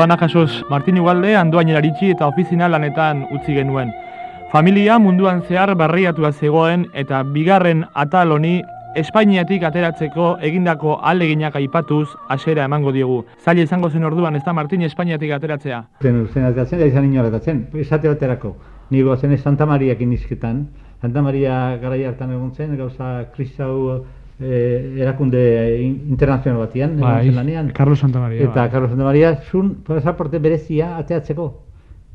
doana jasoz Martin Igualde, andoain eraritxi eta ofizina lanetan utzi genuen. Familia munduan zehar barriatua zegoen eta bigarren atal honi Espainiatik ateratzeko egindako aleginak aipatuz asera emango diogu. Zaila izango zen orduan, ez da Martin Espainiatik ateratzea? Zen, zen ateratzen, da izan inoretatzen. Esate baterako, nigo zen Santa Mariak inizketan. Santa Maria garai hartan egon zen, gauza kristau eh, erakunde internazional batian, Bai, lanean. Carlos Santa Maria. Eta bai. Carlos Santa Maria zun pasaporte berezia ateatzeko.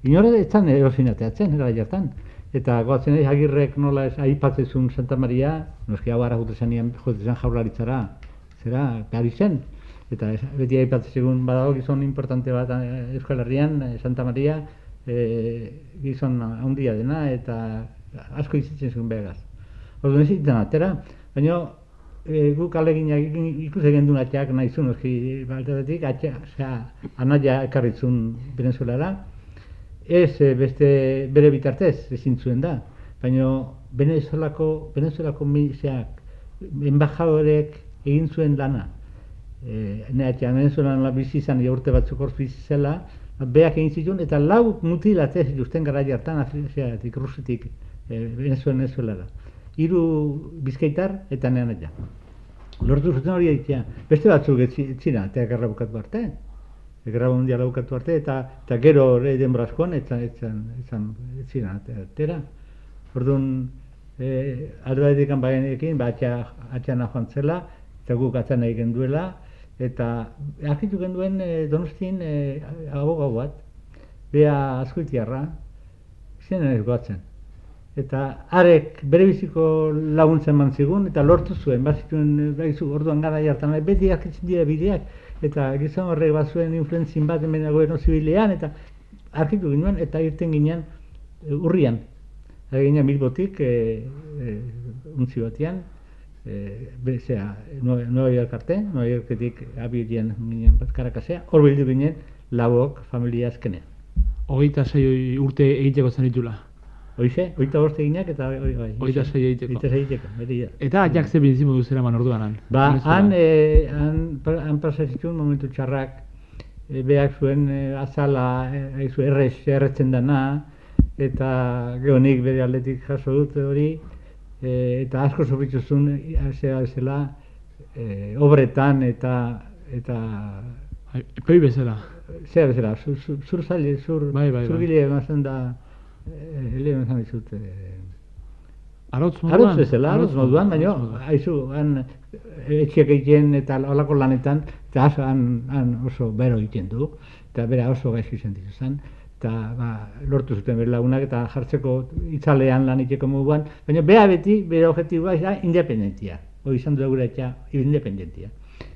Inore etzan erosin ateatzen, gara jartan. Eta goatzen ez agirrek nola ez aipatzezun Santa Maria, noski hau ara jute zenian, jute zen jaurlaritzara, zera, gari zen. Eta ez, beti aipatzegun badago gizon importante bat eh, Euskal Herrian, eh, Santa Maria, eh, gizon handia dena eta asko izitzen zuen begaz. Orduan ez atera, baina e, guk aleginak egin- ikusi egin duen atxeak nahi zuen, oski, baltatik, atxea, osea, anaia ekarritzun Venezuelara, ez e, beste bere bitartez ezin zuen da, baina Venezuelako, Venezuelako miseak, embajadorek egin zuen lana, e, ne Venezuelan la bizi izan, ja urte batzuk hor bizi zela, beak egin zituen, eta lau mutilatez justen gara jartan Afrikatik, Rusitik, e, Venezuela, Venezuelara. Hiru bizkaitar eta nean ja. Lortu zuten hori egitea. Beste batzuk etzi- etzina, eta gerra bukatu arte. Gerra mundiala bukatu arte, eta, eta gero ere denbora askoan, eta etzan, etzan, etzina, atera. Orduan, e, aldaetik bagenekin, ba, atxa, atxana joan zela, eta guk atzana egin duela, eta argitu genduen e, donostin e, abogau bat, bea azkoitiarra, zenen ez goatzen. Eta arek bere biziko laguntzen eman zigun, eta lortu zuen, bazituen, baizu, orduan gara jartan, beti arkitzen dira bideak, eta gizon horrek bazuen influenzin bat hemen gobernu zibilean, eta arkitu ginen, eta irten ginen e, urrian. Ginen Bilbotik, e, e, untzi batean, e, bezea, Nueva York arte, Nueva Yorketik abilien ginen bat karakasea, hor bildu ginen lauok familia azkenean. Hogeita sei urte egiteko zen ditula. Hoize, hogeita bost eginak eta oi, bai. Hogeita sei egiteko. Hogeita sei egiteko, beti da. Eta atxak ze bizimo du zera man orduan han. Ba, han, eh, han, pa- han pasa zituen momentu txarrak, eh, beak zuen eh, azala, eh, zu errez, erretzen dana, eta geonik bere aldetik jaso dut hori, eh, eta asko sofritu zuen, eh, zera bezala, eh, obretan eta, eta Ai, Epei bezala. zera bezala, zur, zur, zur zaile, zur, Bai, bai, zur bai. bile ematen da, eh, lehen esan dizut, eh, Arotz moduan? Arotz bezala, arotz moduan, baina, haizu, han eh, etxeak egiten eta olako lanetan, eta han, han oso bero egiten du, eta bera oso gaizki sentitu zen, eta ba, lortu zuten bere lagunak eta jartzeko itzalean lan itxeko moduan, baina bea beti, bere objektiboa da independentia, hori izan du gure independentia.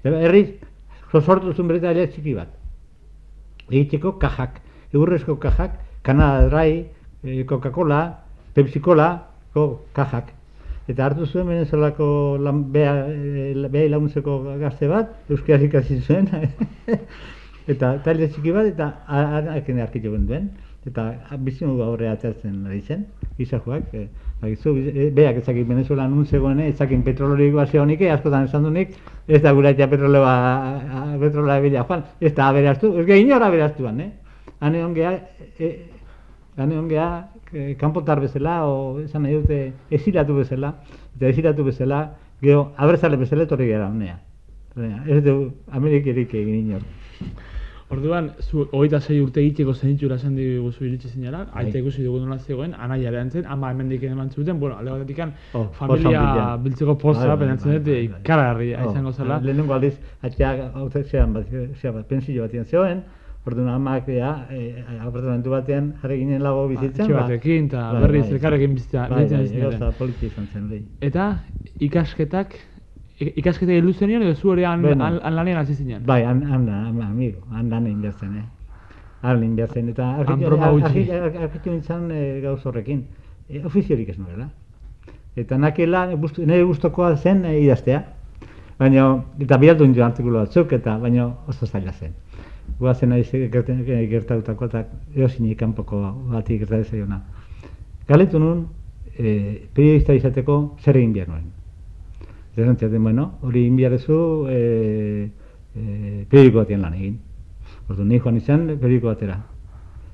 Eta herriz, so- sortu zuen bere txiki bat, egiteko kajak, egurrezko kajak, Canada Eh, Coca-Cola, Pepsi Cola, ko kajak. Eta hartu zuen Venezuelako lan, bea, eh, bea laguntzeko gazte bat, euskaraz ikasi zuen, eta talde txiki bat, eta haken arkitu duen, eta bizimu aurre ateratzen ari zen, gizakoak, eh, bakizu, beak ezakit Venezuelan nun zegoen, ezakin petrolorik bazio honik, eh, askotan esan dunik, ez da gura eta petroleoa, a- petroleoa bila joan, ez da aberaztu, ez gehi inora aberaztuan, eh? Han egon geha, e, han egon geha, e, kanpotar bezala, o esan nahi dute, ezilatu bezala, eta ezilatu bezala, gero, abertzale bezala etorri gara honea. Ez du Amerikerik egin inor. Orduan, zu hogeita sei urte egiteko zenitxura esan diguzu iritsi zinara, Bai. aita ikusi dugu nola zegoen, anaia berantzen, ama hemendik eman zuten, bueno, alde batetik Oh, familia biltzeko poza, Bai, bai, berantzen bai, dut, bai. ikaragarria Oh, izango zela. Lehenengo aldiz, atxeak autetxean bat, zea bat, pensio batean zegoen, orduan amak ea, e, apartamentu batean jarri ginen lago bizitzen. Etxe batekin, eta bai, berriz bai. elkarrekin bizitza, Bai, bai, gauza politia izan zen, lehi. Eta ikasketak, ik- ikasketak heldu zenion edo zu han, Bueno. han, han lanean hasi zinen? Bai, han, han, han, amigo, han lan egin behar zen, eh? Han egin behar zen, eta argitu nintzen e, gauz horrekin. E, ofiziorik ez nuela. Eta nakela, bustu, nire gustokoa zen e, idaztea. Baina, eta bialdu nintzen artikulu batzuk, eta baina oso zaila zen. Guazen nahi gertatutako eta eosinik kanpoko bati gertatu zaiona. Galetu nun, e, periodista izateko zer egin behar nuen. Ziaten, bueno, hori egin behar duzu, e, e, periodiko batean lan egin. Ordu, nahi joan izan, periodiko batera.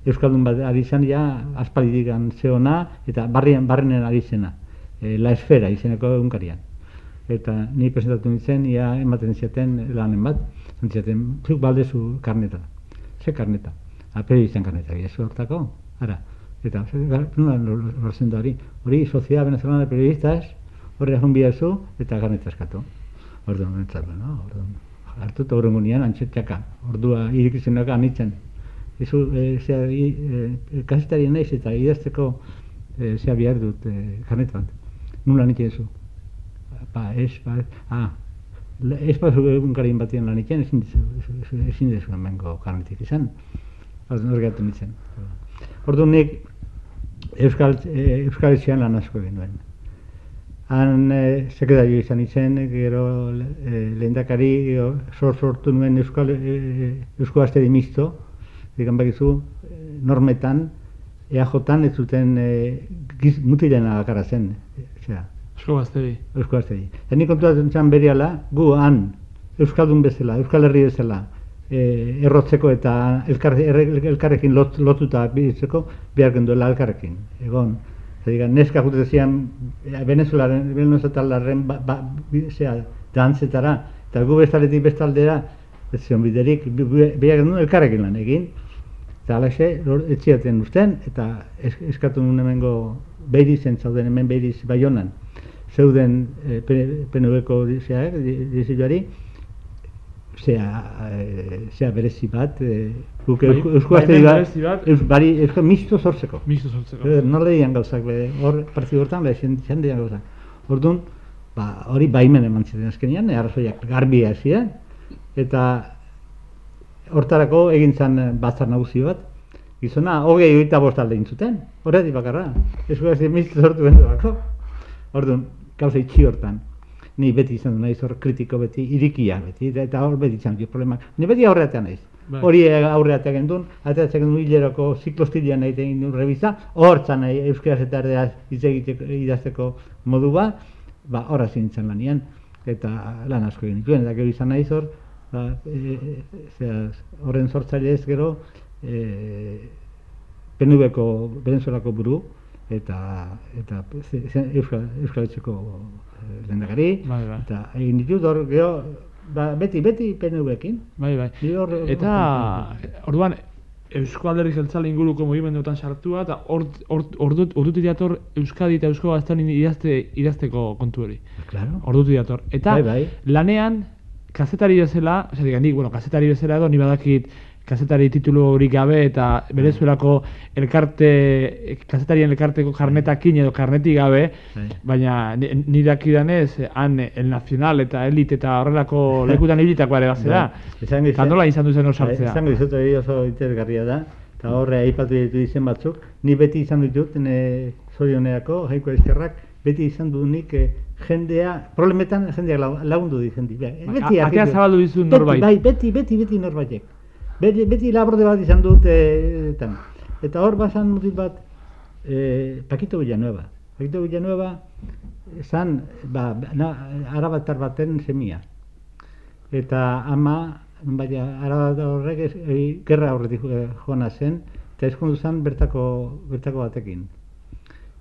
Euskaldun bat ari izan, ja, aspalditik zeona, eta barrian, barrenen ari zena. E, La Esfera izeneko egunkarian. Eta ni presentatu nintzen, ia ematen ziaten lanen bat, zantziaten, zuk baldezu karneta. Ze karneta? Aperi izan karneta, zu hortako? Ara, eta, nuna lortzen da hori? Hori, Sociedad Venezolana de Periodistas, horri ahun bihazu, eta karneta eskatu. Orduan, nintzen, no? Orduan, hartu eta horrengo nian, antxetxaka. Ordua, irikizenaka anitzen. Izu, e, zea, e, kasetarien naiz eta idazteko e, zea bihar dut e, karneta bat. Nula nitzen zu? Ba, ez, ba, ah, ez ba zu egun karien batien lan itzen, ezin dezu, ezin dezu hemengo karnetik izan. Orduan, horregatu nintzen. Orduan, nik Euskal, Euskal Etxean lan asko egin duen. Han e, sekretario izan izen, gero e, lehendakari gero, sor sortu nuen Euskal, e, Eusko Asteri Misto, digan bakizu, e, normetan, EAJ-an ez zuten e, giz, mutilena bakarra zen, e, Eusko gazteri. Eusko Asteri. Eta nik konturatzen zen berehala, gu han, Euskaldun bezala, Euskal Herri bezala, e, errotzeko eta elkar, elkarrekin lot, lotuta bizitzeko, behar genduela elkarrekin. Egon, Zerigan, neska jute zian Venezuelaren, Venezuelarren ba, ba, zera, dantzetara, eta gu bestaletik bestaldera, ez zion biderik, bi- bi- behar genuen elkarrekin lan egin, eta alaxe, etxiaten usten, eta es, eskatu nuen hemengo beirizen zauden hemen beiriz baionan, zeuden e, PNV-ko zeak, dizioari, zea, e, zea berezi bat, e, guk Bai, Eusko Eusko baimen Gazteri bat, eus, bari, eusko misto sortzeko. Mixto sortzeko. Eh, nola dian gauzak, be, hor partidu hortan, be, zen dian gauzak. Orduan, ba, hori baimen eman ziren azkenean, e, arrazoiak garbia ziren, eta hortarako egin zen eh, batzar nagusi bat, gizona, hogei oita bost alde egin zuten, horretik bakarra, ez gara zen mistu sortu benduako. Orduan, gauza itxi hortan, ni beti izan du naiz hor kritiko beti, irikia beti, eta- hor beti izan dut problemak. Ni beti aurreatean naiz. Bai. Hori aurreatea gendun, ateratzen gendun hileroko ziklostilean nahi egin duen revisa, hor zan euskaraz eta erdeaz idazteko modu ba, ba horra zintzen lanian, eta lan asko egin dituen, eta gero izan naiz hor, ba, e, e, horren sortzaile ez gero, e, PNV-ko Venezuelako buru, eta eta Euskal Euskal Etxeko eh, lehendakari Bai, bai. eta egin ditut hor gero ba, beti beti PNV-ekin. Bai, bai. Ni hor- Eta, orduan, Eusko Alderri Jeltzale inguruko mugimenduetan sartua, eta ordut- ordutik dator Euskadi eta Eusko Gaztelin idazte, idazteko kontu hori. Claro. Ordutik dator. Eta Bai, bai. lanean, kazetari bezala, osea, nik, bueno, kazetari bezala edo, ni badakit kazetari titulu horik gabe eta Venezuelako elkarte, kazetarien elkarteko karnetakin edo karnetik gabe, Bai. baina ni, dakidanez, han El Nacional eta Elit eta horrelako lekutan ibilitakoa ere bazera. Bai. Eta izan- nola izan duzen hor Bai, sartzea? Esango dizut hori oso interesgarria da, eta horre aipatu ditu izen batzuk, ni beti izan ditut, ne zorioneako, jaiko eskerrak, beti izan du nik eh, jendea, problemetan jendeak lagundu di jendi. Bai, beti atea zabaldu dizun Beti, norbait. Bai, beti, beti, beti norbaitek. Beti, beti laborde bat izan dut, eh, etan. Eta hor bazan mutil bat, eh, Paquito Villanueva. Paquito Villanueva, zan, ba, na, arabatar baten semia. Eta ama, baina arabatar horrek e, gerra horretik joana zen, eta eskondu zen bertako, bertako batekin.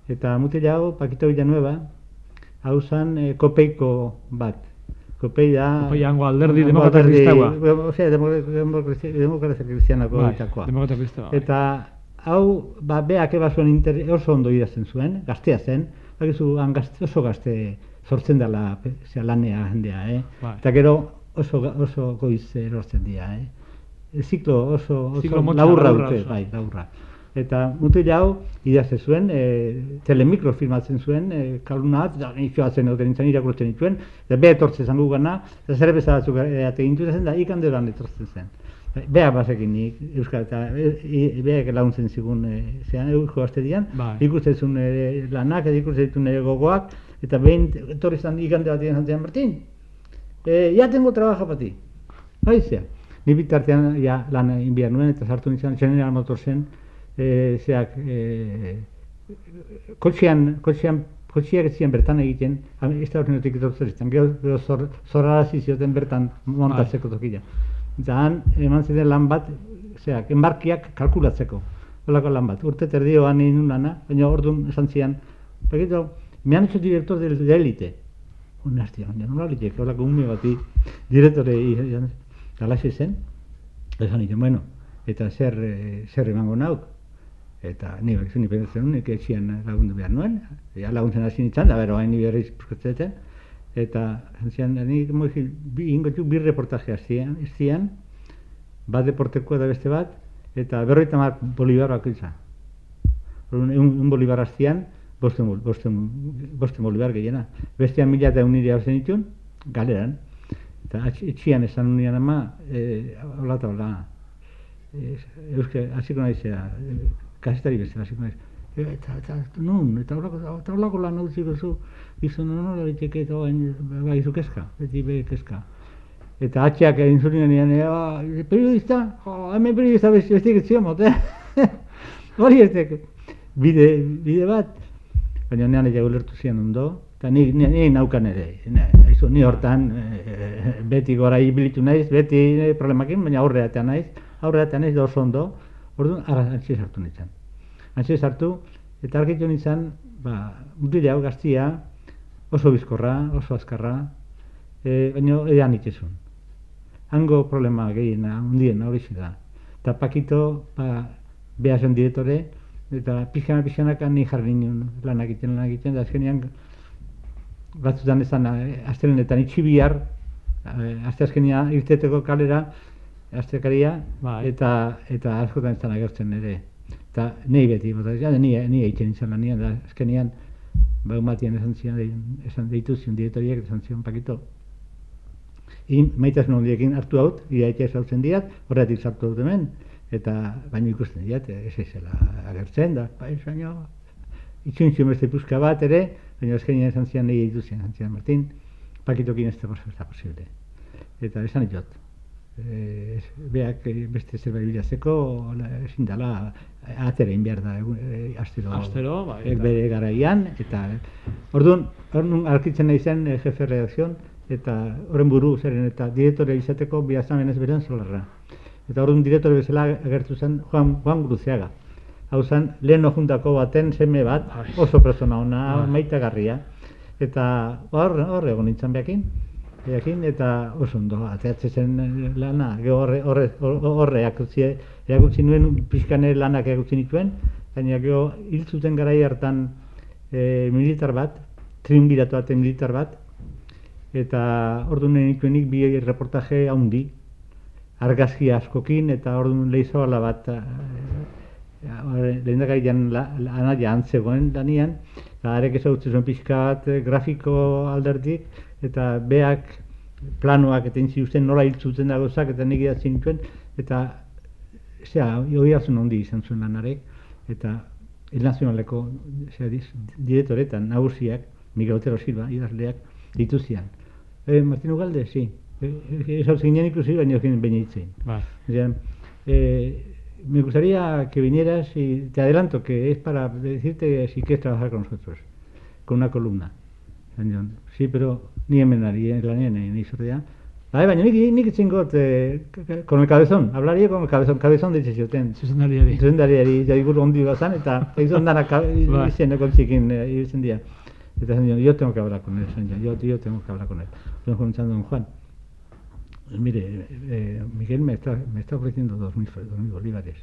Eta mutil hau, Paquito Villanueva, hau zen eh, kopeiko bat. Kopei da... Kopei hango alderdi hango demokrata alderdi- kristaua. bueno, Osea, demokrazia, demokrazia kristianako Bai, demokrata bai. Eta hau, ba, beak eba zuen inter, oso ondo idazten zuen, gaztea zen, bakizu, han gazte, oso gazte sortzen dela zera lanea jendea, eh? Bai. Eta gero oso, oso goiz erortzen dira, eh? Ziklo oso, oso Ziklo laburra dute, bai, laburra. Eta mutil hau idazte zuen, e, telemikro filmatzen zuen, e, kaluna bat, eta nixoatzen duten nintzen irakurtzen dituen, eta beha etortzen zangu gana, eta zer bezatzuk eate gintu zen, da ikanderan etortzen zen. Beha bazekin nik, Euskal, eta e, e, beak laguntzen zigun e, zean eusko gazterian, Bai. ikusten zuen ere lanak, eta ikusten zituen ere gogoak, eta behin etorri zan ikande bat egin Martín, eh, ya tengo trabajo para ti. Haizea. Ni bitartean ja lan egin behar nuen, eta sartu nintzen General Motorsen, eh, zeak, eh, kotxean, kotxean, kotxeak ez ziren bertan egiten, Estados Uniotik etortzen ziren, gero, gero zor, zorrarazi zioten bertan montatzeko tokia. Eta han, eman ziren lan bat, zeak, enbarkiak kalkulatzeko. Holako lan bat, urte terdioan egin lana, baina orduan esan zian, Paquito, me han hecho director de, de élite. Una hostia, baina nola litek, holako ume bati, direktore, galaxe zen, esan iten, bueno, eta zer, eh, zer emango nauk, eta ni bak ni pentsatzen nuen, etxian lagundu behar nuen, ja laguntzen hasi nintzen, da bero, hain ni berriz buskatzeten, eta zian, ni moji, bi, ingotu, bi reportajea zian, zian, bat deporteko da beste bat, eta berroita mar bolibar bakoitza. Un, un bolibar aztian, bosten, bosten, bosten bolibar gehiena. Bestean mila eta unire hau zen galeran. Eta etxian esan unian ama, e, hola eta hola. E, Euske, hasiko naizea, e, kasetari beste, hasiko naiz. E, eta, eta, nun, eta holako, eta lan hau zu, izan nola liteke eta bai, zu kezka, beti be kezka. Eta atxeak egin zurinen nian, e, periodista, jo, hemen periodista beste bestik ziomot, eh? Hori ez bide, bide bat, baina nean ega ulertu zian ondo, eta ni, ni, ni naukan ere, ni, ni hortan e, beti gora ibilitu naiz, beti problemakin, baina aurreatea naiz, aurreatea naiz da oso ondo, orduan, ara, antxe sartu nintzen. Antxe sartu, eta argitu nintzen, ba, mutile hau gaztia, oso bizkorra, oso azkarra, e, baina edan itxezun. Hango problema gehiena, hundien, hori da. Eta Pakito, ba, behazen diretore, eta pixana pixanak ni jarri nuen lanak egiten lanak egiten da azkenean batzutan ezan eh, astelenetan itxi bihar eh, aste azkenean irteteko kalera astekaria bai. eta eta askotan ezan agertzen ere eta nei beti bota ja ni ni egiten izan lanian da azkenean ba umatian esan zian esan deitu zion direktoriak esan zion pakito In, maitasun hondiekin hartu haut, iaitxe esautzen diat, horretik sartu dut hemen, eta baino ikusten diat, ez ezela agertzen da, bai, baino, itxuntxu beste puzka bat ere, baina azkenean esan zian nahi dituzien, zian Martin, pakitokin ez da posible. Eta esan ditut, e, beak eh, beste zerbait bilazeko, ezin dela, atera inbiar da, e, astero, astero bai, e, bere garaian, eta orduan, orduan arkitzen nahi zen jefe redakzion, eta horren buru zeren, eta direktore izateko bihazan ez beren zolarra. Eta orduan direktore bezala agertu zen Juan, Juan Gruziaga. Hau zen, lehen juntako baten seme bat, oso persona ona, maitagarria. Eta hor, hor egon nintzen behakin, behakin, eta oso ondo, ateatze zen lana, horre, horre, horre, eakutzi, nuen pixkane lanak eakutzi nituen, baina geho hil zuten garai hartan e, militar bat, triunbiratu baten militar bat, eta orduan nituenik bi reportaje haundi, argazki askokin eta orduan lehizabala bat eh, eh, lehen da gaian anaia antzegoen danian eta arek ezagutzen zuen pixka bat eh, grafiko alderdik eta beak planoak eta intzi usten nola hiltzuten dago zak eta nik idatzen dituen eta zera, izan zuen lanarek eta el nazionaleko diretoretan nagusiak Miguel Otero Silva idazleak dituzian. Eh, Martin Ugalde, sí. Inclusive baina egin beinitzen. Bai. Eh, me gustaría que vinieras y te adelanto que es para decirte si quieres trabajar con nosotros, con una columna. Sí, pero ni en ni en la ni en Sordia. Bai, baina nik, nik itzen got, eh, con el cabezón, hablaría con el cabezón, cabezón de Txixoten. Zuzendariari. Zuzendariari, jadiburu ondi bazan, eta egin dara izeneko txikin eh, izen dia. Eta zen yo tengo que hablar con él, yo, yo tengo que hablar con él. Estoy comentando con Juan. Pues mire, eh, Miguel me está, me está ofreciendo 2.000 bolívares.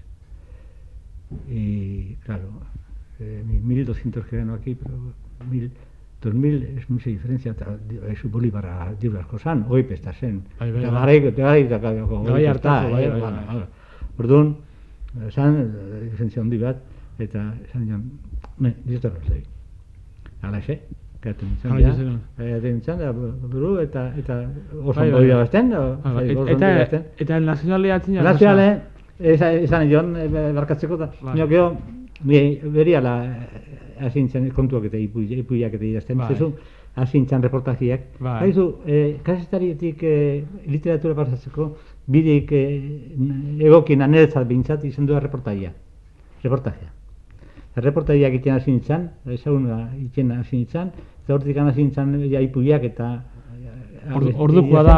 Y claro, eh, 1.200 que gano aquí, pero 2.000 es mucha diferencia. Es un bolívar a Diblas Cosan, hoy pestasen. Te va a ir, te va a ir, te va a ir, te va a ir, te va Orduan, esan, lizentzia handi bat, eta esan joan, ne, dizotar bat zei. Ala, xe? Gatu nintzen, ja. Gatu nintzen, da, buru, eta, eta oso bai, bai, bai, eta, eta el nazionale atzin jara? Nazionale, esan joan, barkatzeko da, bai. nio geho, beri asintzen kontuak eta ipuiak eta idazten, bai. zezu, asintzen reportajiak. Bai. Haizu, eh, kasetarietik eh, literatura pasatzeko, bideik eh, egokin aneretzat bintzat izen dua reportajia. Reportajia. Reportajia egiten hasi nintzen, ezagun egiten hasi nintzen, eta hortik hasi nintzen ja ipuiak eta Ordu, ordukoa da,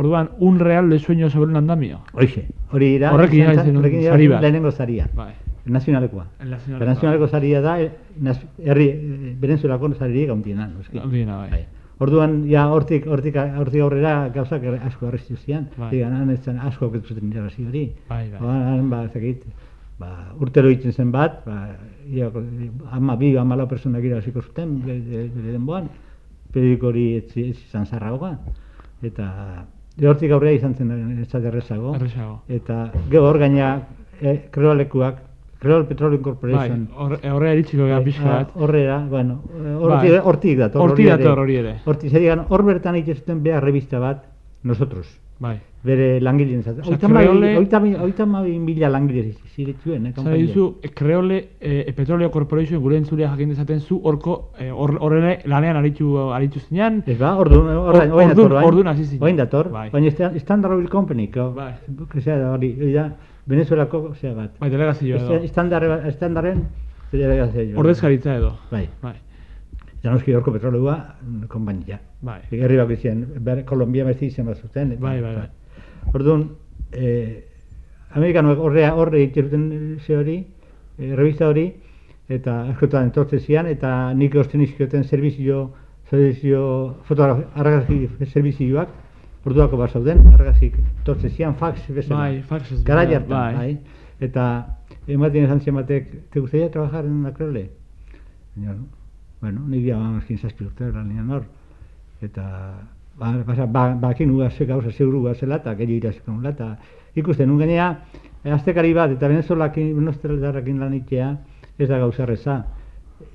orduan, un real de sueño sobre un andamio. Hoixe, hori da, Horrekin izan zen- zenuen horrekin bat. lehenengo zaria. Bai. Nazionalekoa. Nazionalekoa. Eta nazionaleko saria da, eh, naz- herri, eh, Venezuelako saririk gauntiena. Handiena, bai. Bai. Orduan, ja, hortik, hortik, hortik aurrera gauzak erre- asko arrestu zian. Bai. Digan, han ez zen asko oketu zuten irabazi hori. Bai, bai. Han, ba, zekit, ba, urtero egiten zen bat, ba, ia, ama bi, ama lau personak irabaziko zuten, bere denboan, periodiko hori ez, ez izan zarragoa. Eta, de hortik aurrera izan zen ez errezago. Errezago. Eta, gero hor gaina, e, kreolekuak, Creole Petroleum Bai, Corporation, hor- horre iritsiko gara pixka Ah, bat. Horrera, bueno, eh, hortik, Bai. dator. Hortik dator hori ere. Hortik, zer digan, hor bertan egiten zuten behar revista bat, nosotros, Bai. bere langileen zat. Osea, Oita Creole- hamabi mila langile ziretuen, eh, Zara dizu, Creole eh, Petroleo Corporation gure entzulea jakin dezaten zu horko eh, hor horre lanean aritu aritu zinean. Ez ba, orduan, orain, Or- orain ordun- dator, orain. ordun hasi zinen. Orain dator, Bai. baina Sta- Standard Oil Company, ko, Bai. que sea da hori, hori da, Venezuelako, zea bat. Bai, delegazioa edo. Standard, standarden, delegazioa. Ordezkaritza edo. Bai. Bai. Eta noski horko petroleua, konpainia. Bai. Herri bako izan, ber, Kolombia beste izan bat zuten. Bai, bai, bai. Orduan, eh, Amerikanoek horre, horre egiten ze hori, eh, revista hori, eta askotan entortzen zian, eta nik osten izkioten servizio, servizio, fotografia, servizioak, orduako bat zauden, argazki tortzen zian, fax bezala. Bai, faxez Garai bezala, hartan, bai. bai. Eta ematen esan zian batek, ¿te gustaría trabajar en una creole? Baina, bueno, nik dia bamos 15 urte lanean hor. Eta ba, basa, ba, bakin uga ze gauza seguru uga zela eta gehiago irasiko nula eta ikusten nun gainea eh, aztekari bat eta venezolakin, venezuelarrakin lan itea ez da gauza erreza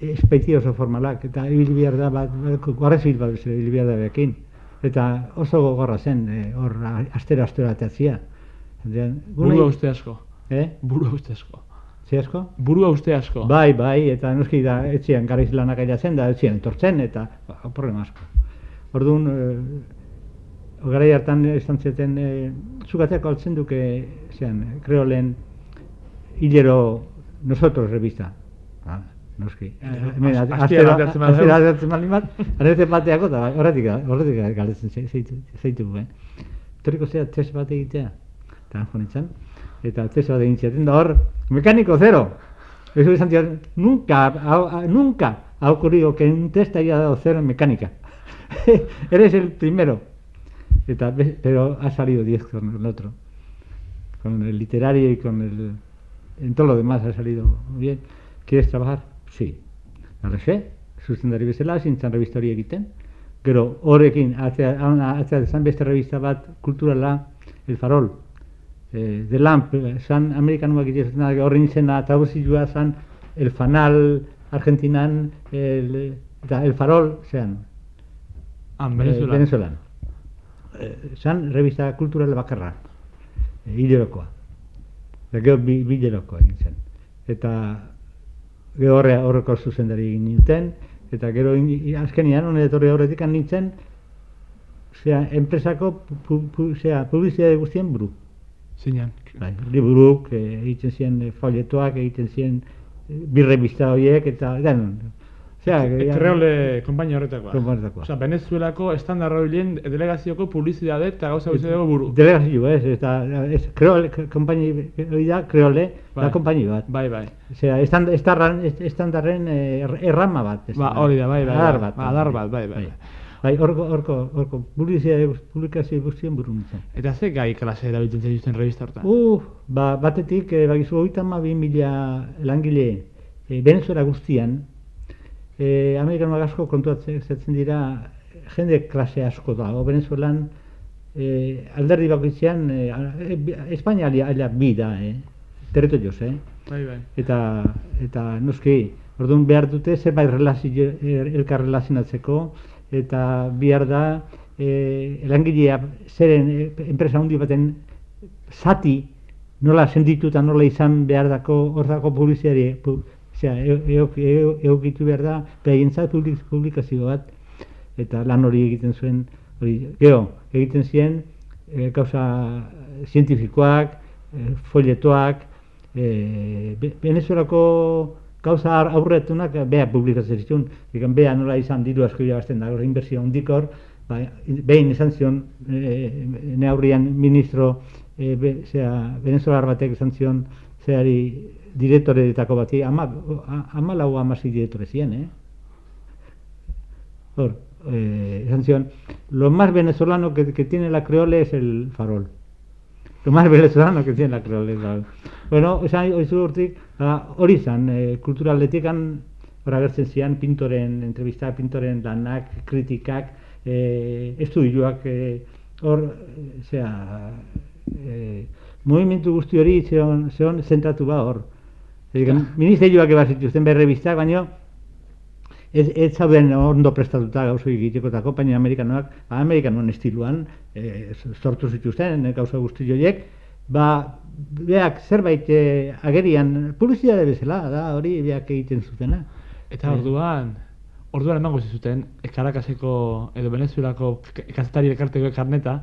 espeiti oso formalak eta ibili behar da bat, guarrezit bat bezala ibili behar da bekin eta oso gogorra zen eh, hor a- astero astero ateatzia Burua uste asko. eh? Burua uste asko. Ze asko? Burua uste asko. Bai, bai, eta noski da etxean garaiz lanak ailatzen da, etxean etortzen, eta ba, problema asko. Orduan, e, garai hartan izan zeten, e, zugateako altzen duke, zean, kreolen, hilero, nosotros revista. Ah, noski. Hemen, astero- astean ateratzen badau. astero ateratzen baldin bat, arete bateako, eta horretik, horretik galdetzen ze- zeitu, zeitu, eh. Toriko zera test bat egitea, eta nintzen, eta test bat egin ziaten da hor, mekaniko zero. Eso es Santiago, nunca, ha- ha- nunca ha ocurrido que un test haya dado cero en mecánica. Eres el primero. Eta, pero ha salido 10 con el otro. Con el literario y con el... En todo lo demás ha salido bien. ¿Quieres trabajar? Sí. Arrexe, zuzendari bezala, zintzen revista hori egiten. Gero, horrekin, atzea, atzea, zan beste revista bat kulturala, El Farol. Eh, de Lamp, eh, zan Amerikanuak egiten horrein zena, traduzitua zan El Fanal, Argentinan, el, eta El Farol, zean, Han, Eh, Venezuela. Venezuelan. Eh, zan revista kultural bakarra, eh, hilerokoa. Eta gero bi, bi egin zen. Eta gero horre, horreko zuzendari egin nintzen, eta gero in, azkenian, honen etorri horretik nintzen, zera, enpresako pu, pu, zera, publizitate guztien buru. Zinean. Bai, liburuk, eh, egiten ziren eh, folletoak, egiten ziren eh, bi revista horiek, eta denon. Ja- Creole konpainia horretakoa. Konpainetakoa. Osea, Venezuelako estandar horien delegazioko publizitate eta gauza guztiago buru. Delegazio, ez, eta, ez, kreole, konpaini, hori da, kreole, Bai. da konpaini bat. Bai, bai. Osea, estand, estarran, est- estandarren eh, er- errama bat. Ba, hori da, bai, bai, Adar bai. bat. Ba, adar bat, bai, bai. Bai, horko, horko, horko, publizia, publikazio guztien buru nintzen. Eta ze gai klase erabiltzen zaituzten revista hortan? Uh, ba, batetik, eh, bagizu, hogeita hamabi mila langile eh, Venezuela guztian, eh, Amerikanoak asko kontuatzen zetzen dira, jende klase asko dago, Venezuelan, eh, alderdi bakoitzean, eh, bi- Espainia alia, bi da, eh, territorios, eh, Bai, bai. eta, eta noski, orduan behar dute zerbait relazio, er, elkar relazionatzeko, eta behar da, eh, langilea zeren eh, enpresa handi baten zati nola senditu eta nola izan behar dako hor dako publiziari, pu, osea, eukitu behar da, publik, publikazio bat, eta lan hori egiten zuen, hori, gero, egiten ziren, e, gauza zientifikoak, e, folletoak, e, Venezuelako gauza ar- aurretunak beha publikatzen zituen, ikan beha nola izan diru asko irabazten da, hori inbertsio handikor, ba, behin izan zion, e, neurrian ministro, e, be, zera, venezolar batek izan zion, zeari direktoreetako bati, ama, ama lau amasi direktore ziren, eh? Hor, eh, izan zion, lo más venezolano que, que tiene la creole es el farol. Lo más venezolano que tiene la creole es el farol. Bueno, esan oizu hortik, hori izan, eh, kulturaletikan, hor agertzen zian, pintoren, entrevista, pintoren lanak, kritikak, eh, estudioak, eh, hor, zera, eh, movimentu guzti hori zeon, zeon zentratu ba hor. Ja. Ministerioak eba zituzten berre biztak, baina ez, ez zauden ondo prestatuta gauzo egitekotako, baina amerikanoak, ba, amerikanoan estiluan, e, sortu zituzten gauza guzti joiek, ba, beak zerbait e, agerian, publizitate bezala, da hori beak egiten zutena. Eta orduan, orduan emango zizuten, Karakaseko edo Venezuelako kazetari elkarteko karneta,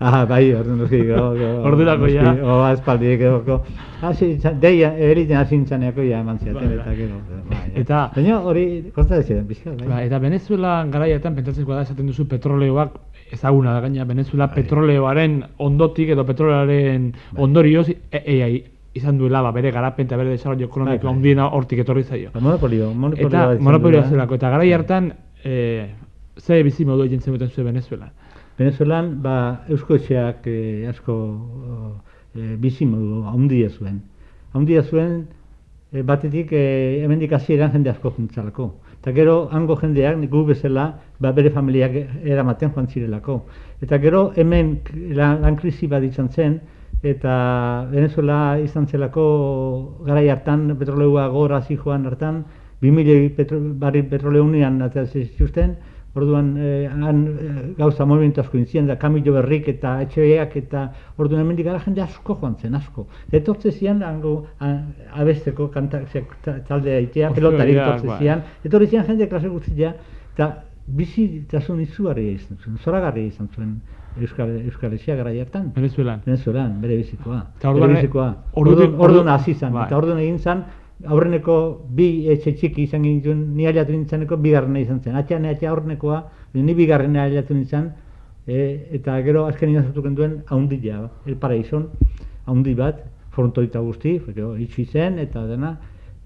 Ah, bai, orduan noski, go, go. Ordurako ja. O, espaldi, gero, go. Hasi, deia, eriten hasi intzaneako ja eman ziaten, Bai, eta bai. gero. Bai, Eta- Baina hori, kosta dezien, bizka, bai. Ba, eta Venezuela garaietan pentsatzeko da esaten duzu petroleoak ezaguna da gaina Venezuela petroleoaren ondotik edo petroleoaren ondorioz e, e, e, izan duela ba, bere garapen eta bere desarrollo ekonomiko Bai, bai. handiena hortik etorri zaio. Ba, monopolio, monopolio. Eta duela. zelako eta garai hartan e, ze bizi modu egin zenuten zuen Venezuela. Venezuelan, ba, eusko etxeak eh, asko eh, bizimodu handia zuen. Handia zuen, eh, batetik eh, hemendik hasieran jende asko juntzalako. Eta gero, hango jendeak, gu bezala, ba, bere familiak eramaten joan zirelako. Eta gero, hemen lan, lan krisi bat izan zen, eta Venezuela izan zelako garai hartan, petroleua gora joan hartan, 2000 petro, barri petroleunian ateratzen zituzten, Orduan, eh, han eh, gauza movimentu asko intzien da, kamilo berrik eta etxeak eta orduan hemendik gara jende asko joan zen, asko. Etortze zian, hango abesteko kanta, ze- ta- taldea itea, Ostras, pelotari ja, etortze bai. zian, etorri zian jende klase guztia, eta bizi tasun izugarria izan zuen, zoragarria izan zuen Euskal, Euskal Etxea gara hartan. Venezuelan. Venezuelan, bere bizikoa. Eta orduan bere ere- bizikoa. Orduan, orduan ordu- hasi zan, bai. eta orduan egin zan, aurreneko bi etxe txiki izan gintuen, ni aliatu nintzeneko bigarrena izan zen. Atxean atxe aurrenekoa, ni bigarrena aliatu nintzen, e, eta gero azken nina sortu duen haundila, el paraizon, haundi bat, frontoita guzti, gero itxi zen, eta dena,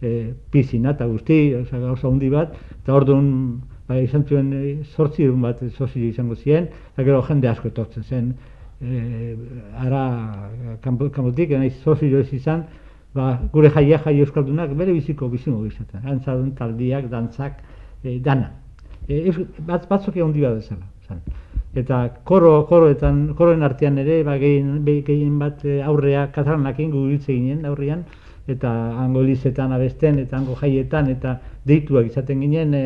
e, pizina eta guzti, gauza haundi bat, eta orduan, ba, izan zuen e, sortzi egun bat sozio izango ziren, eta gero jende asko etortzen zen, e, ara kanpo- kanpotik, naiz sozio ez izan, ba, gure jaia jai euskaldunak bere biziko bizimo izaten. Antzadun taldiak, dantzak, e, dana. E, eus, bat, batzuk handi bat bezala. Zan. Eta koro, koroetan, koroen artean ere, ba, gehien, gehien bat e, aurrea katalanakin gugiltze ginen aurrean, eta hango lizetan abesten, eta hango jaietan, eta deituak izaten ginen, e,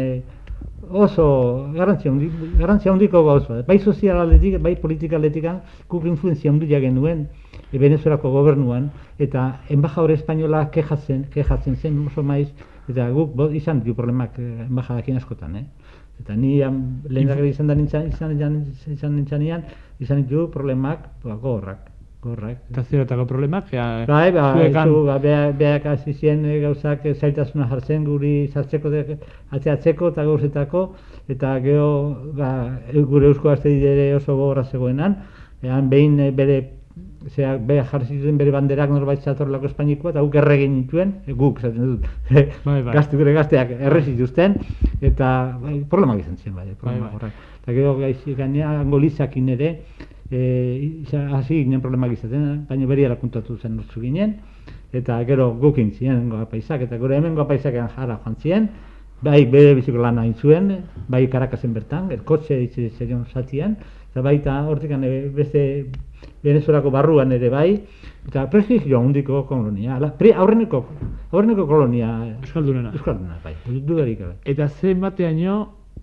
oso garrantzia handi, garrantzia handiko gauz bat. Bai sozial aldetik, bai politika aldetikan, guk influenzia handia genuen e, Venezuelako gobernuan, eta embajadore espainola kejatzen, kejatzen zen oso maiz, eta guk bo, izan ditu problemak eh, embajadakin askotan, eh? Eta ni lehendakari izan da nintzen, izan, izan, izan nintzanean, izan ditu problemak, ba, gorrak, gorrak. Eta zeretako problemak, ja, Bai, ba, zuekan- zu, ba, beak, beak hasi ziren eh, gauzak eh, zailtasuna jartzen guri sartzeko, atzeatzeko eta gauzetako, eta gero ba, gure eusko gazte ere oso gogorra zegoenan, ean behin eh, bere Zea, beha jarri zituen bere banderak norbait zatorlako Espainikoa, eta guk erre egin nituen, guk, esaten dut, Bai, bai. gazte, gure gazteak erre zituzten, eta bai, problemak izan ziren, bai, problema bai. horrek. Eta gero gainea angolizakin ere, e, hasi ginen problemak izaten, baina beriara kontatu zen nortzu ginen, eta gero gukin ziren hengo apaisak, eta gero hemengo apaisakean jara joan ziren, bai bere biziko lan hain zuen, bai Karakasen bertan, erkotxe zerion zatian, eta baita hortik beste Venezuelako barruan ere bai, eta prestigio handiko kolonia, ala, pre, aurreneko, aurreneko kolonia Euskaldunena. Euskalduna, bai, dudarik gabe. Eta ze bateaino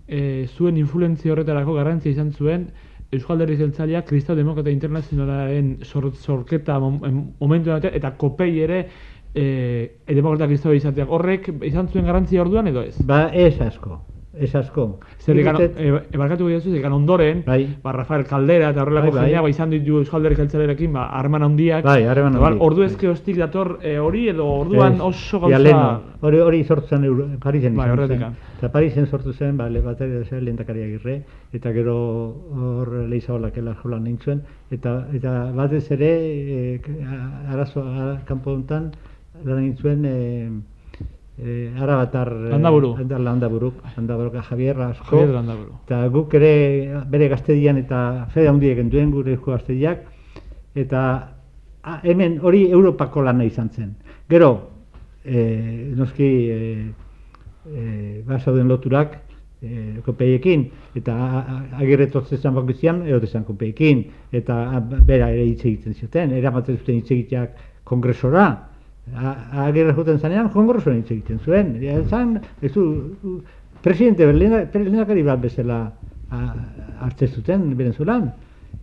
e, zuen influentzia horretarako garrantzia izan zuen Euskal Herri Jeltzaleak Kristau Demokrata Internazionalaren mom, em- momentu batean eta kopei ere e, e, demokrata kristau izateak horrek izan zuen garrantzia orduan edo ez? Ba, ez asko, Ez asko. Zer Nik ikan, uste- e, ebarkatu gehiago ikan ondoren, Bai. ba, Rafael Caldera eta horrelako Bai, bai. jendeago izan ditu Euskalderik Jeltzalerekin, ba, harreman handiak. Bai, Igual, handiak, Ordu bai. ezke hostik dator e, hori edo orduan oso gauza... Hori, hori sortu zen Euro, Parisen Bai, izan zen. an. Eta Parisen sortu zen, ba, le bat lehendakari agirre, eta gero hor leizaolak jola nintzuen, eta, eta batez ere, e, arazo, ara, kanpo honetan, lan nintzuen, e, e, arabatar... Landaburu. Anda, landaburu, landaburu, Javier asko. Javier Landaburu. Eta guk ere bere gaztedian eta fede handiek duen gure eusko gaztediak, eta a, hemen hori Europako lana izan zen. Gero, e, noski e, e, basauden loturak e, kopeiekin, eta a- a- agirre totzezan bakoitzean, erotezan kopeiekin, eta bera ere hitz egiten zuten, eramaten zuten hitz egiteak kongresora, A- agirre juten zanean, kongresoan hitz egiten zuen. Zan, ez du, presidente, lehendakari bat bezala hartze zuten Venezuelan.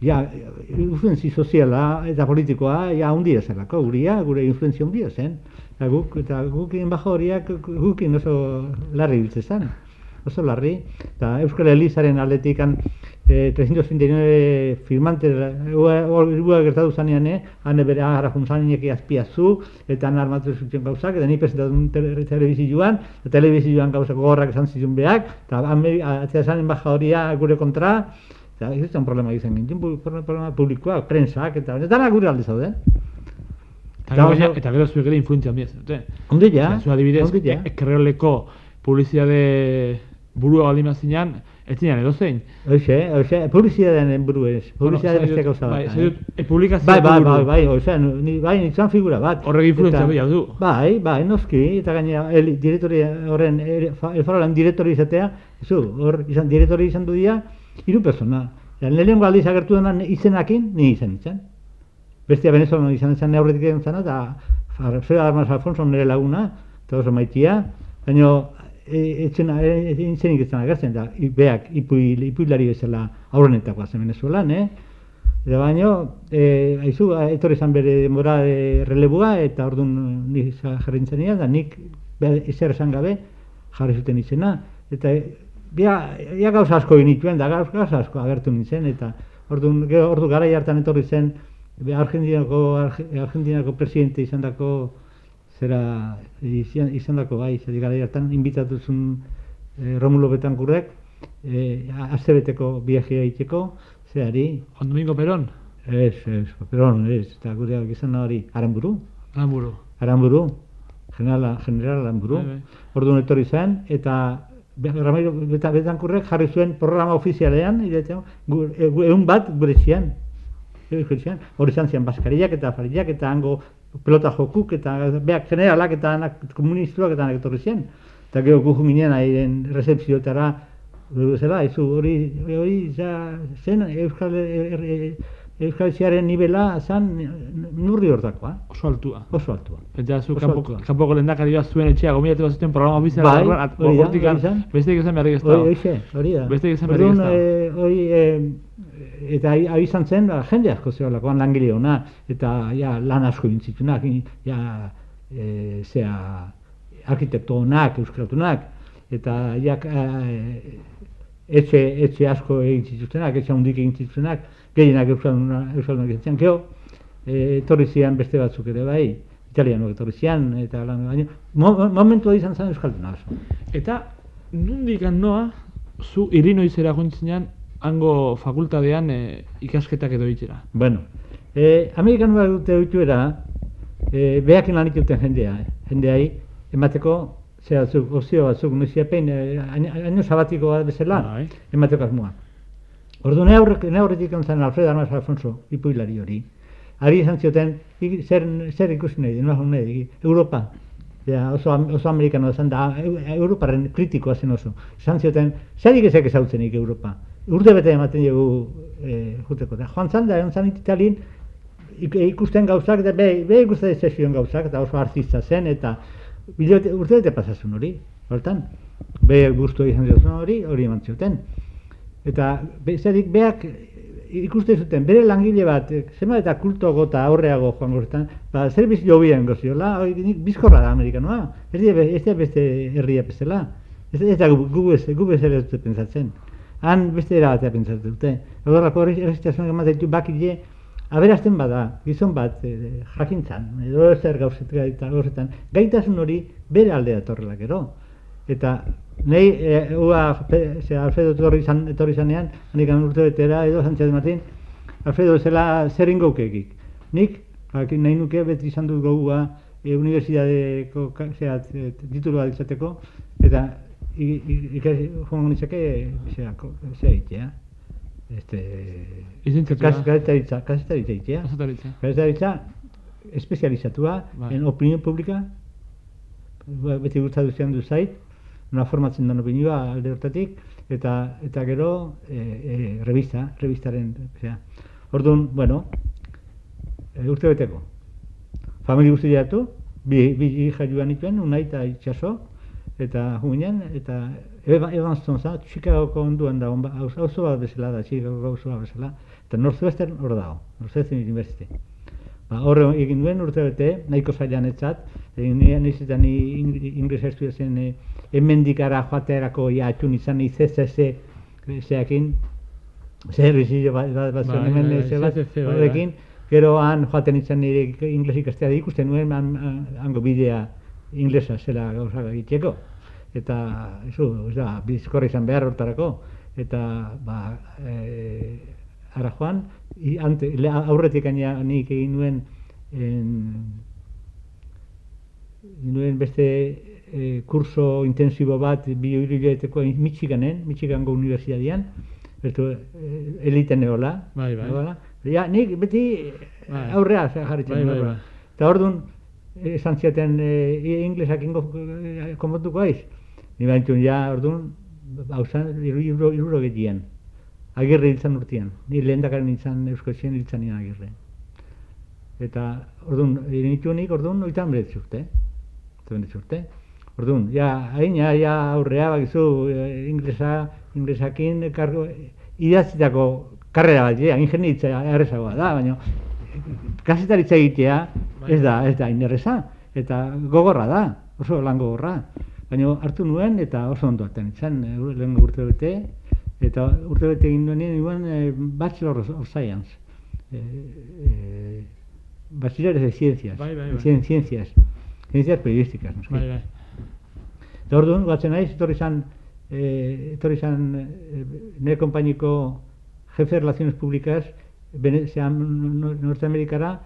Ja, influenzi soziala eta politikoa ja handia zelako, guria, gure influenzia handia zen. Eta guk, eta gukin bajo horiak gukin oso larri biltze zen. Oso larri. Eta Euskal Elizaren aldetikan eh, 339 firmante ua gertatu zanean, eh? hane bere agarra juntzaninek azpiazu, eta han armatu zuten gauzak, eta ni presentatu tele, telebizioan, eta telebizioan gauzak gogorrak esan zituen beak, eta atzea zanen baja horia gure kontra, eta ez zen problema izan gintuen, pu- problema publikoa, prensak, eta dara gure alde zaude. Eta Eta gero, eta zuek ere influentzia handia zenuten. Onde ja, Zu adibidez, onde ja. e- Kerreoleko publizitate burua baldin bazinan, ez zinan edo zein. Hoxe, hoxe, publizitatean buru ez, publizitate beste gauza Bai, bat. dut, e, publikazio Bai, bai, buru. bai, bai, osea, ni bai, izan figura bat. Horrek influentzia handia du. Bai, bai, noski, eta gainera el direktori horren el, elfarolan direktori izatea, zu, hor izan direktori izan du dira hiru persona. Ja, lehenengo aldiz agertu denan izenakin, ni izan izan. Bestia Venezuelan izan izan neurretik egin zana, eta Alfredo Armas Alfonso nire laguna, eta oso maitia, baina etxena, e, intzenik ez zen agertzen, da, beak, ipuil, ipuilari bezala aurrenetakoa zen Venezuelan, eh? Eta baino, e, aizu, etorri izan bere denbora e, relebua, eta orduan za- jarri nintzen da nik ezer esan gabe jarri zuten izena. Eta e, bia, ia gauza asko nituen, da gauz- gauza asko agertu nintzen, eta orduan, ordu gara hartan etorri zen, Argentinako, Arge- Argentinako presidente izan dako, zera, izan, izan dako, bai, zer gara hartan, inbitatu zuen e, Romulo Betankurrek, e, astebeteko viajea egiteko, zeari, Juan Domingo Perón, Ez, ez, Peron, ez, eta gure izan hori, Aramburu, Aramburu. Aramburu, general, general Aramburu, Bai, bai. orduan etorri zen, eta Ramiro Beta, Betankurrek jarri zuen programa ofizialean, e- gu- egun bat gure zian, hori izan zian baskariak eta afariak eta hango pelota jokuk eta beak generalak eta anak komunistuak eta anak etorri zian. Eta gero gu ginen airen recepzioetara, zela, ez hori, hori, za, zen Euskal, er, er, Euskal Ziaren nivela zan nurri hortakoa, Oso altua. oso altua. Eta zu kanpoko, lehendakari bat zuen etxea gomidatu bat zuten programa ofiziala Bai, barruan, at- hori da, hortik hori izan. besteik izan beharrik ez Hori, dago. horixe, hori da. Besterik esan beharrik ez dago. eh, hori, eh, eta hau izan zen, ba, jende asko zeolakoan langile ona, eta ja, lan asko egin zitunak, i- ja, e, zea, arkitekto onak, euskaltunak, eta ja, eh, etxe, etxe asko egin zituztenak, etxe handik egin zituztenak, gehienak euskaldunak euskaldunak egin zituztenak, gero, e, etorri zian beste batzuk ere bai, italianok etorri zian, eta lan, baina, mo, momentua izan zen euskalduna oso. Eta nundik noa zu irinoizera jointzinean hango fakultatean e, ikasketak edo itxera. Bueno, eh, Amerikan bat dute oituera, eh, behakin lan ituten jendea, eh, jendeai, emateko, zera batzuk, ozio batzuk, noiziapein, eh, aino, sabatiko bat bezala, Bai. emateko asmoa. Ordu ne aurretik zen Alfredo Armas Alfonso, ipuilari hori. Ari izan zioten, "Ik- zer, zer ikusi nahi, nahi, nahi, Europa, ja, oso, oso amerikano zen da, Eu- Europaren kritikoa zen oso. Esan zioten, zerik ezek ezautzenik Europa. Urte bete ematen dugu e, juteko. Da, joan zan da, egon zan italien, ik- ikusten gauzak, eta be, be ikusten ez zuen gauzak, eta oso artista zen, eta bilote, urte bete pasazun hori, hortan. Be gustu izan zuen hori, hori eman zioten. Eta bezerik beak ikuste zuten, bere langile bat, eh, zema eta kulto gota aurreago joango zetan, ba, zer bizi jobien goziola, hori nik bizkorra da amerikanoa, ez die, be- ez die beste herria bezala, Ez, eta gu, gu, ez, gu bezala dute pentsatzen. Han beste era batea pentsatzen dute. Horrelako errezitazioak ematen ditu bakile, aberazten bada, gizon bat, e, jakintzan, edo zer gauzetan, gauzetan, gaitasun hori bere aldea datorrela gero. Eta nahi, e, ua, ze, Alfredo etorri, izan, etorri zanean, hanik urte betera, edo Sánchez Martín, Alfredo zela zer ingoukekik. Nik, jakin nahi nuke beti izan dut gogoa e, unibertsitateko zera, e, titulua izateko, eta ikasi joango nitzake zera, ko- zera itea. Este, Lizentziatura. kas- kazetaritza, kazetaritza itea. Kazetaritza espezializatua Bai. en opinión pública, ba, beti gustatu zian du zait, nola formatzen den opinioa alde hortatik, eta eta gero e, e, revista, revistaren, osea. Orduan, bueno, e, urte beteko. Familia guztia datu, bi, bi hija joan nituen, unai eta itxaso, eta jungen, eta Eva- Evanston za, Chicagoko onduan da, auzo bat bezala da, Chicago auzo bat bezala, eta Northwestern hor dago, Northwestern University. Ba, horre egin duen urte bete, nahiko zailan etzat, egin nire nizetan ni ing- inglesa estudiazen e, emendikara joatearako ja atxun izan ni CCC zeakin, zer bizillo bat, bat, bat, Bai, hemen bai, bai, horrekin, gero han joaten izan nire ingles ikastea ikusten nuen han, han- hango bidea inglesa zela gauza egiteko. Eta, zu, ez da, bizkorra izan behar hortarako. Eta, ba, e, ara joan, i, ante, le, aurretik gaina nik egin nuen en, nuen beste e, kurso intensibo bat bi hilabeteko Michiganen, Michigango unibertsitatean, bertu e, eliten egola. Bai, bai. egola. Ja, nik beti Bai. aurrea jarritzen Bai, bai, bai. Eta orduan, esan ziaten e, inglesak ingo e, konpontuko aiz. Ni baintun, ja, orduan, hausan, iruro, iruro getian. Agirre hiltzan urtean. Ni lehen dakaren hiltzan Eusko Etxean hiltzan nian agirre. Eta, orduan, nituenik, orduan, oitan beretz urte. Eta beretz urte. Orduan, ja, hain, ja, aurrea, bakizu, eh, inglesa, inglesakin, kargo, idatzitako karrera bat, ja, ingenieritza errezagoa da, baina kasetaritza egitea ez da, ez da inerreza, eta gogorra da, oso lan gogorra. Baina hartu nuen eta oso ondo aten izan, eh, lehen urte bete, eta urte bete egin duen nuen e, Bachelor of Science. E, e, Bachelor de Ciencias. Bai, bai, bai. Cien- Ciencias. Ciencias periodísticas. noski. Bai, bai. Eta orduan, batzen naiz, etorri zan, e, etorri zan e, nire konpainiko jefe públicas, bene, zean, no- Norteamerikara,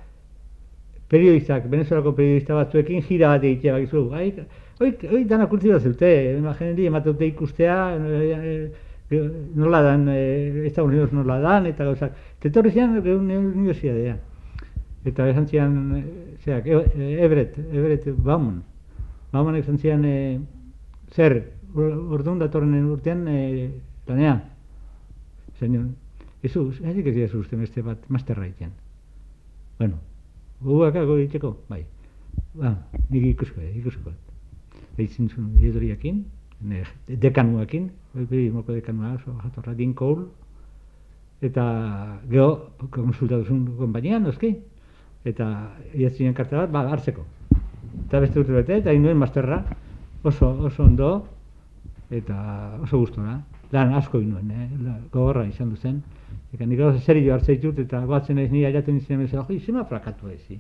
periodistak, Venezuelako periodista batzuekin jira bat egitea bakizu. Ai, oi, oi dana kultiba zute, imaginendi ematute ikustea, e, e, nola dan, e, Estados Unidos nola dan, eta gauzak. Eta etorri zian, universidadea. Eta esan zian, zeak, e, Everett, Everett Bauman. Bauman esan zian, e, zer, ur- orduan datorren urtean, e, lanean. Zenion, ez ez ez dira uste beste bat, masterra egiten. Bueno, guakago egiteko, bai. Ba, nik ikusko, ikusko. Eitzen zuen edoriakin, ne, dekanuakin, bi moko dekanua, oso jatorra, Dean Cole, eta geho, konsultatu zuen konpainian, noski, eta idatzinen karta bat, ba, hartzeko. Eta beste urte bete, eta egin nuen masterra, oso, oso ondo, eta oso gustora. Lan asko egin nuen, eh? Gogorra izan du zen. Eka nik gauza serio hartzea ditut, eta goatzen ez nire aiaten izan bezala, jo, izema frakatu ezi.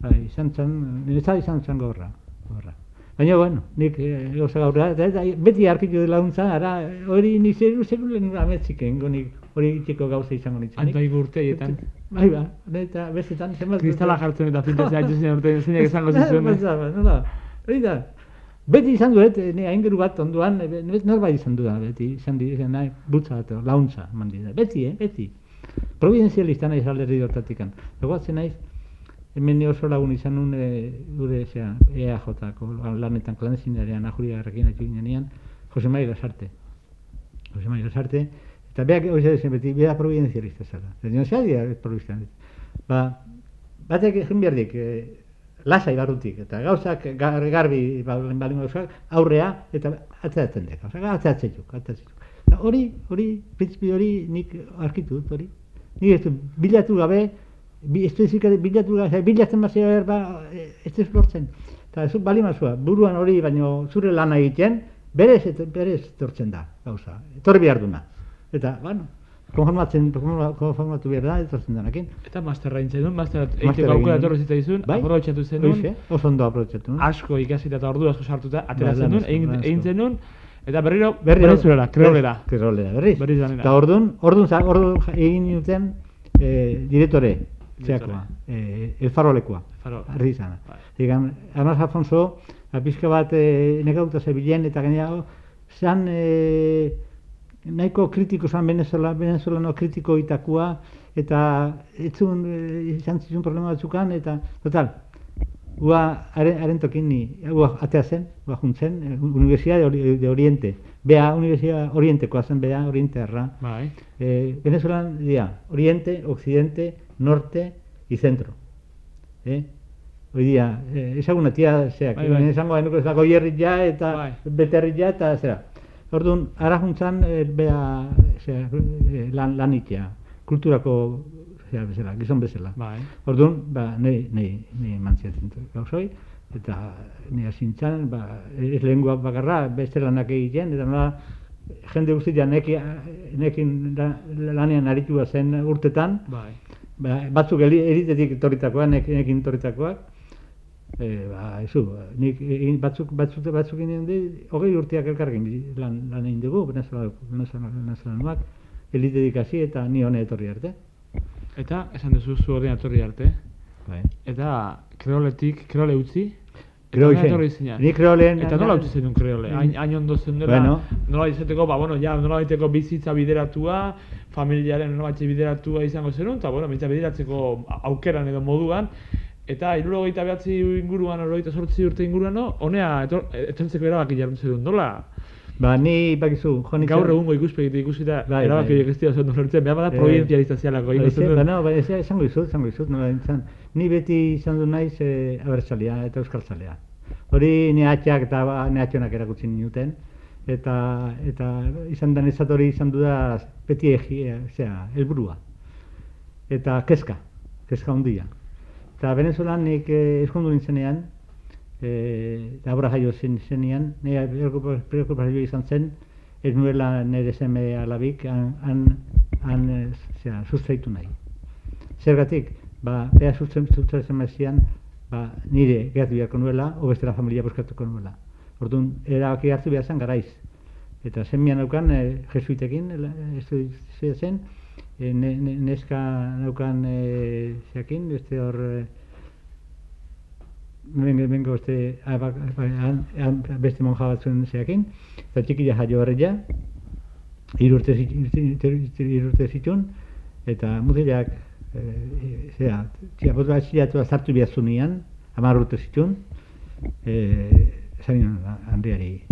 Bai, izan zen, niretzat izan zen gogorra. gogorra. Baina, bueno, nik eh, gauza gaurra, eta, eta beti arkitu dela untza, ara, hori nik zeru zerulen ametzik nik, hori egiteko gauza izango nintzen. Antai urteietan. Bai, ba, eta bestetan, zenbat... Kristala jartzen eta pintatzea aitu urte zeinak esango zizuen. Ba, ba, nola, hori da. Beti izan duet, eh, ne aingeru bat onduan, eh, norbait izan duda, beti izan di, izan nahi, bultza bat, launtza, dira. Beti, eh, beti. Providenzialista naiz alderdi hortatikan. Egoatzen naiz, hemen oso lagun izan nun, e, gure, zera, EAJ-ko lanetan klandestinarean, ajurigarrekin atxu ginean, Jose Mari Lasarte. Jose Mari Lasarte, eta beak hori zen beti, bera providenzialista zara. Eta nio zea dira providenzialista. Ba, batek egin behar dik, e, lasai barrutik, eta gauzak gar, garbi ba- balin gauzak, aurrea, eta atzatzen dek, gauzak atzatzen juk, atzatzen juk. Hori, hori, printzipio hori nik arkitu dut, hori. Nik ez bilatu gabe, bi, espezifikate bilatu gabe, bilatzen behar, ba, e, ez dut lortzen. Eta ez bali mazua, buruan hori, baino zure lana egiten, berez, berez etortzen da, gauza, etorri behar duna. Eta, bueno, konformatzen, konforma- konformatu behar da, etortzen denakin. Eta masterra intzen duen, masterra egiteko aukera etorri duen. zitzaizun, Bai? aprobetxatu zenun, Hoize, oso ondo aprobetxatu. asko ikasita eta ordu asko sartuta, Bai, ateratzen duen, egin, egin zenun, eta berriro, Berriro- Venezuela, kreolera. Kreolera, berriz. Berriz danera. Eta za- ordun ja- egin duten eh, direktore, zeakoa, eh, el farolekoa. Faro. Arri izana. Bai. Digan, Amas Afonso, apizka bat eh, nekauta zebilen eta gainera, zan eh, nahiko kritiko zan Venezuela, Venezuelano kritiko itakua, eta etzun, eh, izan zizun problema batzukan, eta, total, Ua, haren, haren tokin ni, ua, atea zen, ua juntzen, eh, Universidad de, de Oriente. Bea, Universidad Orientekoa zen, bea, Oriente erra. Bai. Eh, Venezuelan día Oriente, Occidente, Norte y Centro. Eh? Hoy día, eh, ezaguna tia, zeak, Bai, bai. esango denuko ez dago hierri ja, eta Bai. beterri ja, eta zera. Orduan, ara juntzan, eh, bea, zera, eh, lan, lanitia, kulturako, zera, bezala, gizon bezala. Bai. Orduan, ba, nahi, nahi, nahi mantziatzen gauzoi, eta nahi asintzan, ba, ez lengua bakarra, beste lanak egiten, eta nola, jende guztia neki, nekin la- lanean aritua zen urtetan, Bai. ba, batzuk etorritakoak, nek, nekin etorritakoak, e, ba, ezu, nik egin- batzuk, batzuk, batzuk egin di, hogei urteak elkarrekin lan, lan egin dugu, venezuelanoak, elitetik hasi eta ni hone etorri arte. Eta, esan duzu zu horrein atorri arte, Bai. eta kreoletik, kreole utzi, etorri zinen. Ni kreolen... Eta nola utzi zenun kreole? Hain, hain ondo zen dela, Bueno. nola izateko, ba, bueno, ja, nola baiteko bizitza bideratua, familiaren nola bideratua izango zenun, eta, bueno, bizitza bideratzeko aukeran edo moduan, eta irurogeita behatzi inguruan, irurogeita sortzi urte inguruan, no, honea, etor, etortzeko erabaki jarrun zenun, nola? Ba, ni bakizu, jo nintzen- Gaur egungo ikuspegitik ikusita, Bai, erabaki bai. ez dira oso ondo lortzen, behar bada Eh, provientzializazialako egin Ba, zenun. no, ba, ez- esango dizut, esango dizut, nola nintzen. Ni beti izan du naiz e, abertzalea eta euskaltzalea. Hori ne atxak eta ba, ne atxonak erakutsi ninduten. Eta, eta izan da nezat hori izan du da beti egi, e, zera, helburua. Eta kezka, kezka handia. Eta Venezuelan nik eh, eskondu nintzenean, eh, labora jaio zen zenean, nire preokupazio izan zen, ez nuela nire seme alabik han, han, han eh, zera, sustraitu nahi. Zergatik, ba, bea sustraitu sustraitzen mezian, ba, nire gertu beharko nuela, o bestela familia buskatuko nuela. Orduan, erabaki hartu behar zen garaiz. Eta zenmian naukan, e, jesuitekin, estudizia zen, e, ne, ne, neska naukan e, zeakin, beste hor, e, bengo, bengo beste, a, ba, ba, han- han beste monja batzuen zeakin, eta txikia jaio horreia, hiru urte, zit- hiru- hiru urte zituen, eta mutilak, e, zera, txiapot bat txiatua zartu behar zunean, hamar urte zituen, e, esan nion Andreari,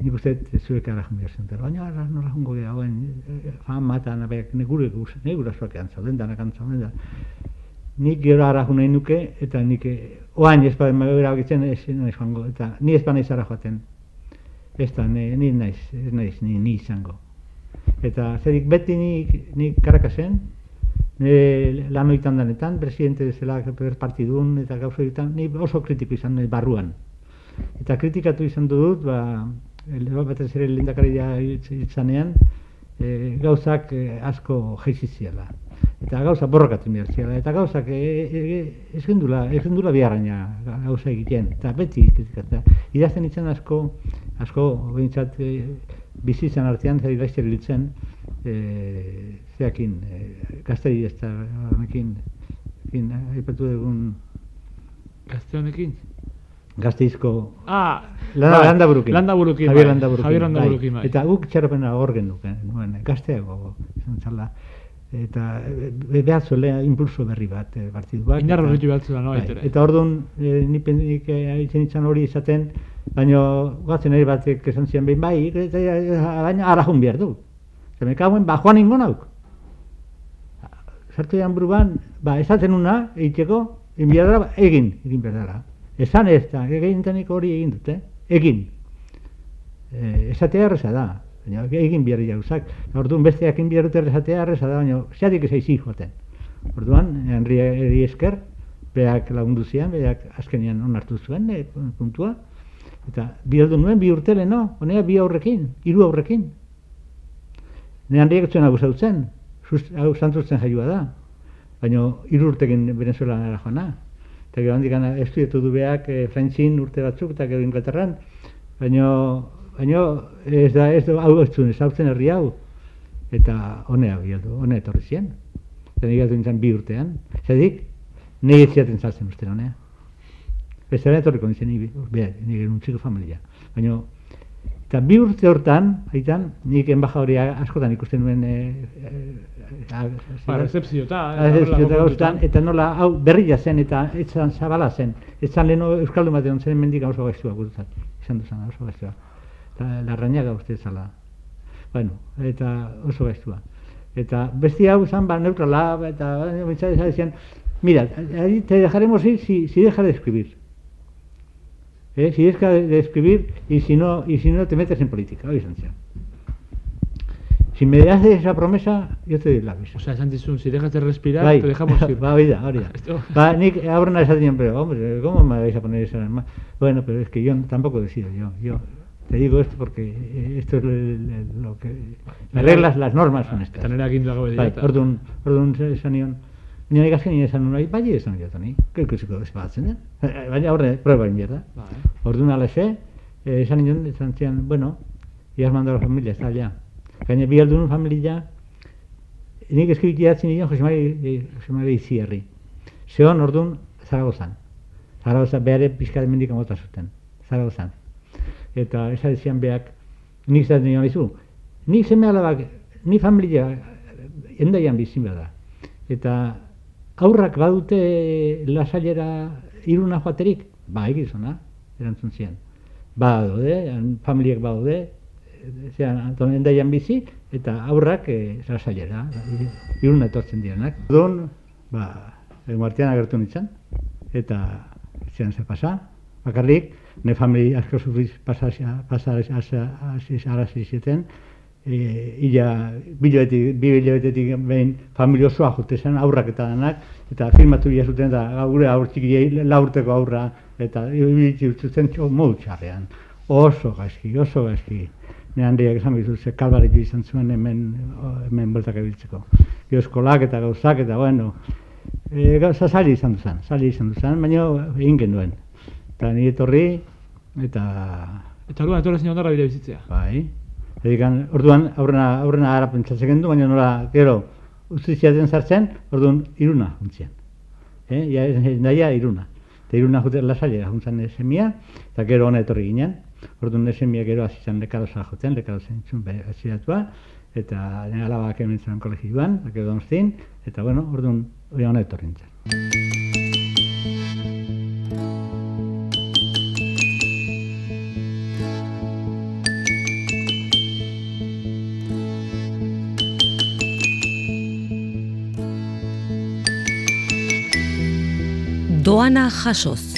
nik uste zuek arrajun behar zen, baina nola jungo gara, hauen, fama eta nabeak, ne gure guz, ne gurasoak antzauden, danak antzauden, da. Nik gero arrajun nahi nuke, eta nik, eh, oain ez bada erabakitzen, ez naiz joango, eta ni ez naiz arra joaten. Ez da, ni, naiz, ez naiz, ni, ni izango. Eta zerik beti nik, nik karakasen, nire lan oitan danetan, presidente bezala partidun eta gauza ni oso kritiko izan naiz barruan. Eta kritikatu izan dut, ba, el- batez ere lehendakaria izanean, e, gauzak e, asko jaitsi ziela. Eta gauza borrokatu behar ziela. Eta gauzak e, e, ez gendula, ez gendula biharraina gauza egiten. Eta beti kritikatu. Idazten itzen asko, asko behintzat e, bizitzan artean, zer idazten litzen, e, zeakin, e, gazteri ez da, honekin, ekin, aipatu dugun Gazte honekin? Gazteizko Ah, Landa, bai, landa burukin. Landaburukin, Javier bai. Landaburukin. Javier Landaburukin, bai. Eta guk txarapena hor genuken, nuen, gazteago izan zala. Eta e, behar zuela impulso berri bat, e, partidu bat. Indarra horretu behar zuen, no, bai. Eta orduan, e, nik nik e, haitzen itzan hori izaten, baina guatzen eri batek esan zian behin bai, e, baina arajun behar du. Zer me kauen, ba, joan ingo nauk. Sartu edan buruan, ba, esaten una, egiteko, behar dara, egin, egin behar dara. Esan ez da, egin hori egin dute, egin. E, esatea erreza da, baina egin behar jauzak. Orduan besteak egin behar dute esatea erreza da, baina zeatik ez aizi joaten. Orduan, Henri eri esker, beak lagundu zian, beak azkenean onartu zuen e, puntua, Eta bi aldu nuen, bi urtele, no? Honea bi aurrekin, hiru aurrekin. Nean riek zuen hau zautzen, hau santzuzten jaioa da. Baina hiru urtekin Venezuela joana. Eta gero handik estudietu du behak e, Frantzin urte batzuk eta gero Inglaterran. Baina, baina ez da, ez da, hau ez ez herri hau. Eta honea bildu, honea etorri ziren. Eta nik nintzen bi urtean. Zedik, nahi ez ziaten zartzen uste honea. Beste etorri konditzen nire, nire nuntziko familia. Baina, Eta bi urte hortan, haitan, nik enbaja hori askotan ikusten nuen... E, e, ba, recepziota. eta nola, hau, berria zen eta etzan zabala zen. Etzan leheno Euskaldu batean zen mendik oso gaiztua gurutzat. Izan duzan, oso gaiztua. Eta larrañaga uste zala. Bueno, eta oso gaiztua. Eta besti hau zan, ba, neutrala, eta, eta, eta, mira, te dejaremos ir si, si deja de escribir. ¿Eh? si deja de escribir y si no y si no te metes en política, hoy Si me haces esa promesa, yo te doy la visa. O sea, Santisun, si dejas de respirar, te dejamos ir. Va, vida, ahora. Va, Nick, una esa pero hombre, ¿cómo me vais a poner esa arma? Bueno, pero es que yo tampoco decido, yo, yo te digo esto porque esto es lo, que... Las reglas, las normas son estas. Aquí en la Bai, orduan, orduan, Nire gazken nire esan nahi, bai esan nahi atoni. Kelkusiko ez batzen, eh? Baina horre, prueba inbierda. Bai. Ordu nala ze, eh, esan nion, esan zian, bueno, iaz mandaro familia, ez da, ja. Gaina bi aldun familia, nik eskibik idatzen nion, Jose Mari, Jose Mari Iziarri. Zeon, orduan, Zaragozan. Zaragoza, behare pizkade mendik amota zuten. Zaragozan. Eta ez zian beak, nik zaten nion, izu, nik zeme alabak, ni familia, endaian bizin da. Eta aurrak badute lasailera iruna joaterik? Ba, egizona, erantzun zian. Ba, daude, familiak badaude, zean, Anton endaian bizi, eta aurrak e, lasailera, iruna etortzen direnak. Don, ba, eguartian agertu nintzen, eta zean ze pasa, bakarrik, ne famili asko zufiz pasazia, pasazia, pasazia, e, illa biloetik, bi biloetetik behin familia osoa jute aurrak eta danak, eta firmatu bila zuten, eta gure aur txiki laurteko aurra, eta ibilitzi zuten txo txarrean. Oso gaizki, oso gaizki. Ne handiak esan bizu, ze kalbarik izan zuen hemen, hemen beltak ebiltzeko. Gio eskolak eta gauzak, eta bueno, e, gauza sali izan duzen, sali izan duzen, baina egin genuen. Eta nire etorri, eta... Eta orduan, etorri zen ondarra bizitzea. Bai, Edikan, orduan aurrena aurrena ara pentsatzen gendu, baina nola, gero, ustiziatzen sartzen, orduan iruna juntzien. Eh, ja daia iruna. Eta iruna jute lasailera juntzan semia, eta gero hona etorri ginen. Orduan semia gero hasi zen lekarosa jotzen, lekarosa entzun be hasiratua eta nire alabak hemen zen kolegioan, gero donostin, eta bueno, orduan hona etorri nintzen. Doana jasoz.